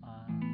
啊安